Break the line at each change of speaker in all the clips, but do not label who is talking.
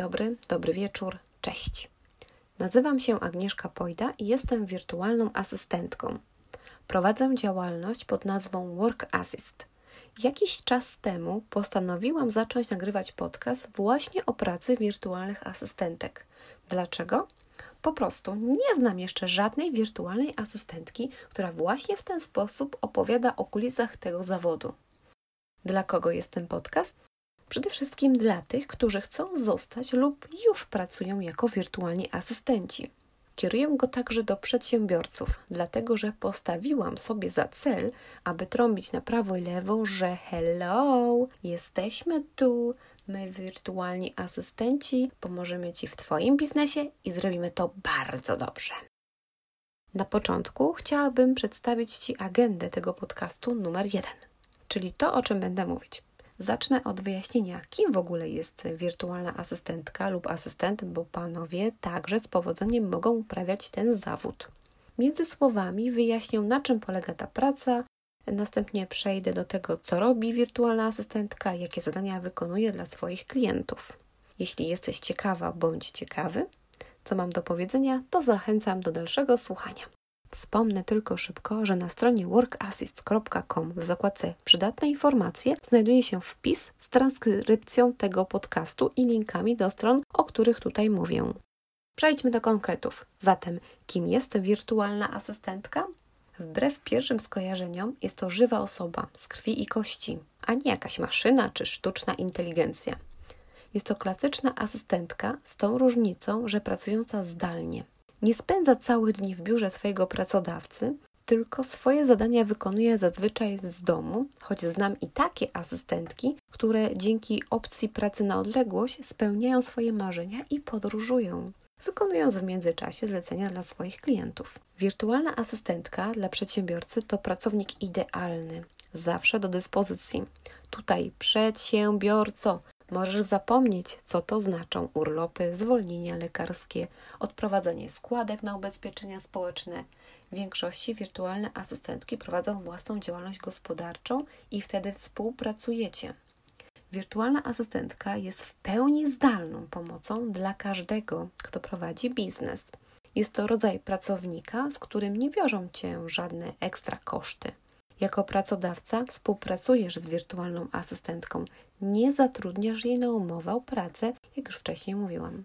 dobry, dobry wieczór, cześć. Nazywam się Agnieszka Pojda i jestem wirtualną asystentką. Prowadzę działalność pod nazwą Work Assist. Jakiś czas temu postanowiłam zacząć nagrywać podcast właśnie o pracy wirtualnych asystentek. Dlaczego? Po prostu nie znam jeszcze żadnej wirtualnej asystentki, która właśnie w ten sposób opowiada o kulisach tego zawodu. Dla kogo jest ten podcast? Przede wszystkim dla tych, którzy chcą zostać lub już pracują jako wirtualni asystenci. Kieruję go także do przedsiębiorców, dlatego że postawiłam sobie za cel, aby trąbić na prawo i lewo, że hello, jesteśmy tu, my wirtualni asystenci, pomożemy Ci w Twoim biznesie i zrobimy to bardzo dobrze. Na początku chciałabym przedstawić Ci agendę tego podcastu numer jeden, czyli to, o czym będę mówić. Zacznę od wyjaśnienia, kim w ogóle jest wirtualna asystentka lub asystent, bo panowie także z powodzeniem mogą uprawiać ten zawód. Między słowami wyjaśnię, na czym polega ta praca, następnie przejdę do tego, co robi wirtualna asystentka, jakie zadania wykonuje dla swoich klientów. Jeśli jesteś ciekawa bądź ciekawy, co mam do powiedzenia, to zachęcam do dalszego słuchania. Wspomnę tylko szybko, że na stronie workassist.com w zakładce Przydatne informacje znajduje się wpis z transkrypcją tego podcastu i linkami do stron, o których tutaj mówię. Przejdźmy do konkretów. Zatem, kim jest wirtualna asystentka? Wbrew pierwszym skojarzeniom, jest to żywa osoba z krwi i kości, a nie jakaś maszyna czy sztuczna inteligencja. Jest to klasyczna asystentka z tą różnicą, że pracująca zdalnie nie spędza całych dni w biurze swojego pracodawcy, tylko swoje zadania wykonuje zazwyczaj z domu, choć znam i takie asystentki, które dzięki opcji pracy na odległość spełniają swoje marzenia i podróżują, wykonując w międzyczasie zlecenia dla swoich klientów. Wirtualna asystentka dla przedsiębiorcy to pracownik idealny, zawsze do dyspozycji. Tutaj przedsiębiorco, Możesz zapomnieć, co to znaczą urlopy, zwolnienia lekarskie, odprowadzanie składek na ubezpieczenia społeczne. W większości wirtualne asystentki prowadzą własną działalność gospodarczą i wtedy współpracujecie. Wirtualna asystentka jest w pełni zdalną pomocą dla każdego, kto prowadzi biznes. Jest to rodzaj pracownika, z którym nie wiążą cię żadne ekstra koszty. Jako pracodawca współpracujesz z wirtualną asystentką, nie zatrudniasz jej na umowę o pracę, jak już wcześniej mówiłam.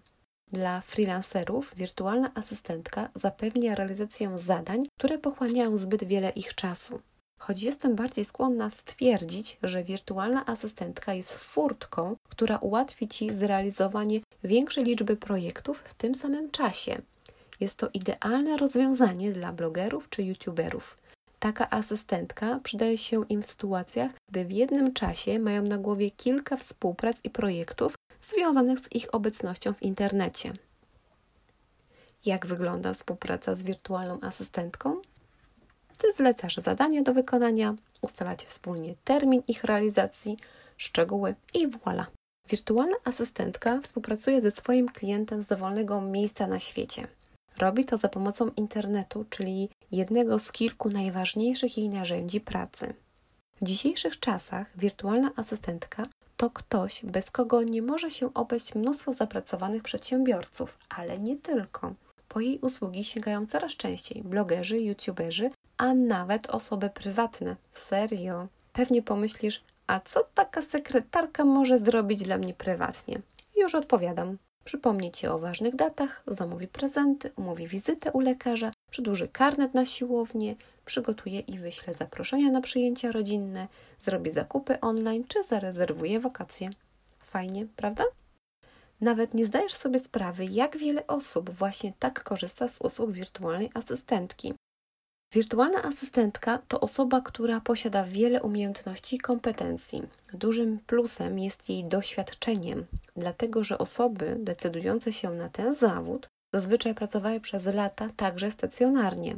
Dla freelancerów wirtualna asystentka zapewnia realizację zadań, które pochłaniają zbyt wiele ich czasu. Choć jestem bardziej skłonna stwierdzić, że wirtualna asystentka jest furtką, która ułatwi Ci zrealizowanie większej liczby projektów w tym samym czasie. Jest to idealne rozwiązanie dla blogerów czy youtuberów. Taka asystentka przydaje się im w sytuacjach, gdy w jednym czasie mają na głowie kilka współprac i projektów związanych z ich obecnością w internecie. Jak wygląda współpraca z wirtualną asystentką? Ty zlecasz zadania do wykonania, ustalacie wspólnie termin ich realizacji, szczegóły i voilà. Wirtualna asystentka współpracuje ze swoim klientem z dowolnego miejsca na świecie. Robi to za pomocą internetu, czyli jednego z kilku najważniejszych jej narzędzi pracy. W dzisiejszych czasach wirtualna asystentka to ktoś, bez kogo nie może się obejść mnóstwo zapracowanych przedsiębiorców, ale nie tylko. Po jej usługi sięgają coraz częściej blogerzy, youtuberzy, a nawet osoby prywatne. Serio. Pewnie pomyślisz, a co taka sekretarka może zrobić dla mnie prywatnie? Już odpowiadam. Przypomni Ci o ważnych datach, zamówi prezenty, umówi wizytę u lekarza, przedłuży karnet na siłownię, przygotuje i wyśle zaproszenia na przyjęcia rodzinne, zrobi zakupy online czy zarezerwuje wakacje. Fajnie, prawda? Nawet nie zdajesz sobie sprawy, jak wiele osób właśnie tak korzysta z usług wirtualnej asystentki. Wirtualna asystentka to osoba, która posiada wiele umiejętności i kompetencji. Dużym plusem jest jej doświadczeniem, dlatego że osoby decydujące się na ten zawód zazwyczaj pracowały przez lata także stacjonarnie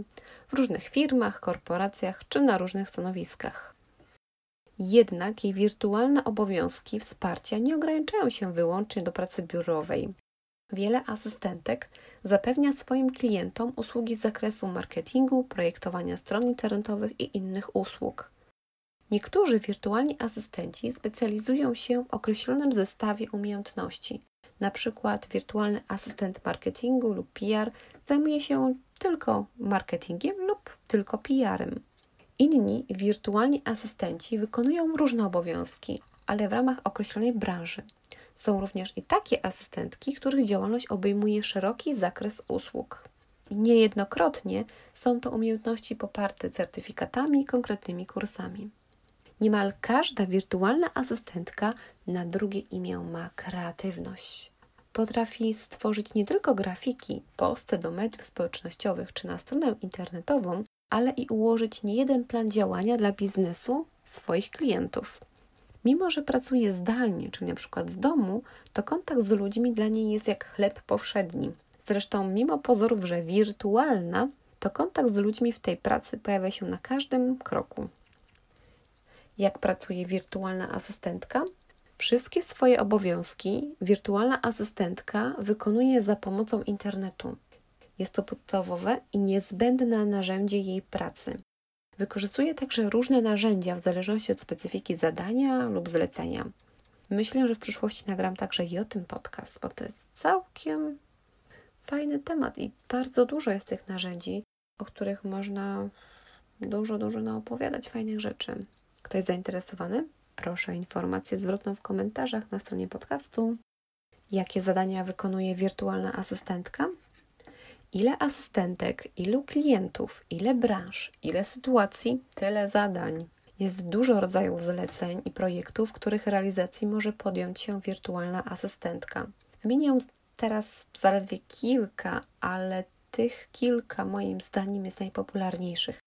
w różnych firmach, korporacjach czy na różnych stanowiskach. Jednak jej wirtualne obowiązki wsparcia nie ograniczają się wyłącznie do pracy biurowej. Wiele asystentek zapewnia swoim klientom usługi z zakresu marketingu, projektowania stron internetowych i innych usług. Niektórzy wirtualni asystenci specjalizują się w określonym zestawie umiejętności, Na przykład wirtualny asystent marketingu lub PR zajmuje się tylko marketingiem lub tylko PR-em. Inni wirtualni asystenci wykonują różne obowiązki, ale w ramach określonej branży. Są również i takie asystentki, których działalność obejmuje szeroki zakres usług. Niejednokrotnie są to umiejętności poparte certyfikatami i konkretnymi kursami. Niemal każda wirtualna asystentka na drugie imię ma kreatywność. Potrafi stworzyć nie tylko grafiki, posty do mediów społecznościowych czy na stronę internetową, ale i ułożyć niejeden plan działania dla biznesu swoich klientów. Mimo, że pracuje zdalnie, czyli na przykład z domu, to kontakt z ludźmi dla niej jest jak chleb powszedni. Zresztą, mimo pozorów, że wirtualna, to kontakt z ludźmi w tej pracy pojawia się na każdym kroku. Jak pracuje wirtualna asystentka? Wszystkie swoje obowiązki wirtualna asystentka wykonuje za pomocą internetu. Jest to podstawowe i niezbędne narzędzie jej pracy. Wykorzystuje także różne narzędzia w zależności od specyfiki zadania lub zlecenia. Myślę, że w przyszłości nagram także i o tym podcast, bo to jest całkiem fajny temat i bardzo dużo jest tych narzędzi, o których można dużo, dużo naopowiadać fajnych rzeczy. Kto jest zainteresowany? Proszę informację zwrotną w komentarzach na stronie podcastu. Jakie zadania wykonuje wirtualna asystentka? Ile asystentek, ilu klientów, ile branż, ile sytuacji, tyle zadań. Jest dużo rodzajów zleceń i projektów, których realizacji może podjąć się wirtualna asystentka. Wymienię teraz zaledwie kilka, ale tych kilka moim zdaniem jest najpopularniejszych.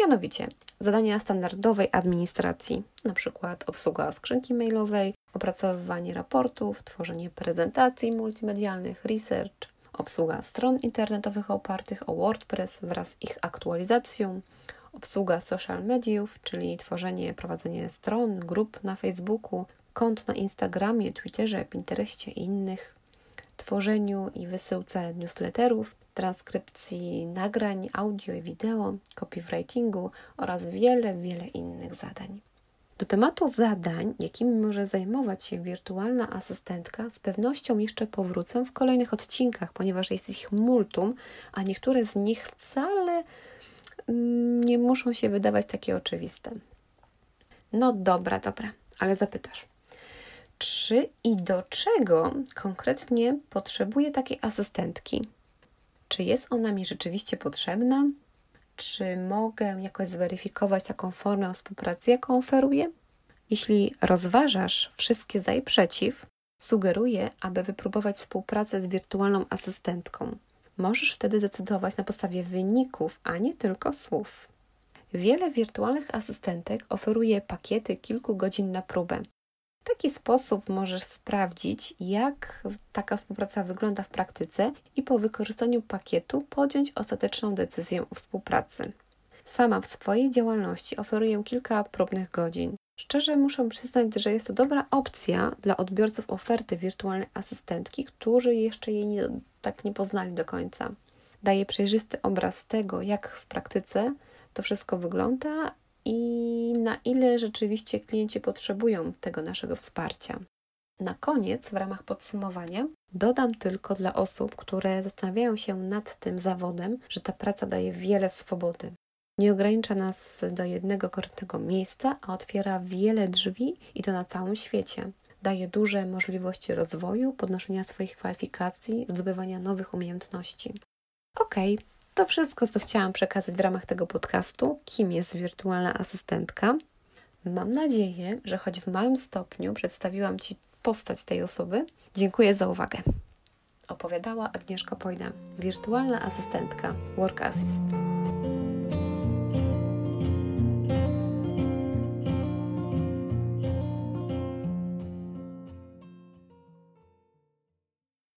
Mianowicie zadania standardowej administracji, np. obsługa skrzynki mailowej, opracowywanie raportów, tworzenie prezentacji multimedialnych, research, obsługa stron internetowych opartych o WordPress wraz z ich aktualizacją, obsługa social mediów, czyli tworzenie, prowadzenie stron, grup na Facebooku, kont na Instagramie, Twitterze, Pinterestie i innych, tworzeniu i wysyłce newsletterów, transkrypcji nagrań audio i wideo, copywritingu oraz wiele, wiele innych zadań. Do tematu zadań, jakimi może zajmować się wirtualna asystentka, z pewnością jeszcze powrócę w kolejnych odcinkach, ponieważ jest ich multum, a niektóre z nich wcale mm, nie muszą się wydawać takie oczywiste. No dobra, dobra, ale zapytasz, czy i do czego konkretnie potrzebuję takiej asystentki? Czy jest ona mi rzeczywiście potrzebna? Czy mogę jakoś zweryfikować taką formę współpracy, jaką oferuję? Jeśli rozważasz wszystkie za i przeciw, sugeruję, aby wypróbować współpracę z wirtualną asystentką. Możesz wtedy decydować na podstawie wyników, a nie tylko słów. Wiele wirtualnych asystentek oferuje pakiety kilku godzin na próbę. Taki sposób możesz sprawdzić, jak taka współpraca wygląda w praktyce i po wykorzystaniu pakietu podjąć ostateczną decyzję o współpracy. Sama w swojej działalności oferuję kilka próbnych godzin. Szczerze muszę przyznać, że jest to dobra opcja dla odbiorców oferty wirtualnej asystentki, którzy jeszcze jej nie, tak nie poznali do końca. Daje przejrzysty obraz tego, jak w praktyce to wszystko wygląda i na ile rzeczywiście klienci potrzebują tego naszego wsparcia. Na koniec, w ramach podsumowania, dodam tylko dla osób, które zastanawiają się nad tym zawodem, że ta praca daje wiele swobody. Nie ogranicza nas do jednego konkretnego miejsca, a otwiera wiele drzwi i to na całym świecie. Daje duże możliwości rozwoju, podnoszenia swoich kwalifikacji, zdobywania nowych umiejętności. Okej, okay, to wszystko, co chciałam przekazać w ramach tego podcastu. Kim jest wirtualna asystentka? Mam nadzieję, że choć w małym stopniu przedstawiłam Ci postać tej osoby. Dziękuję za uwagę. Opowiadała Agnieszka Pojda, wirtualna asystentka Work Assist.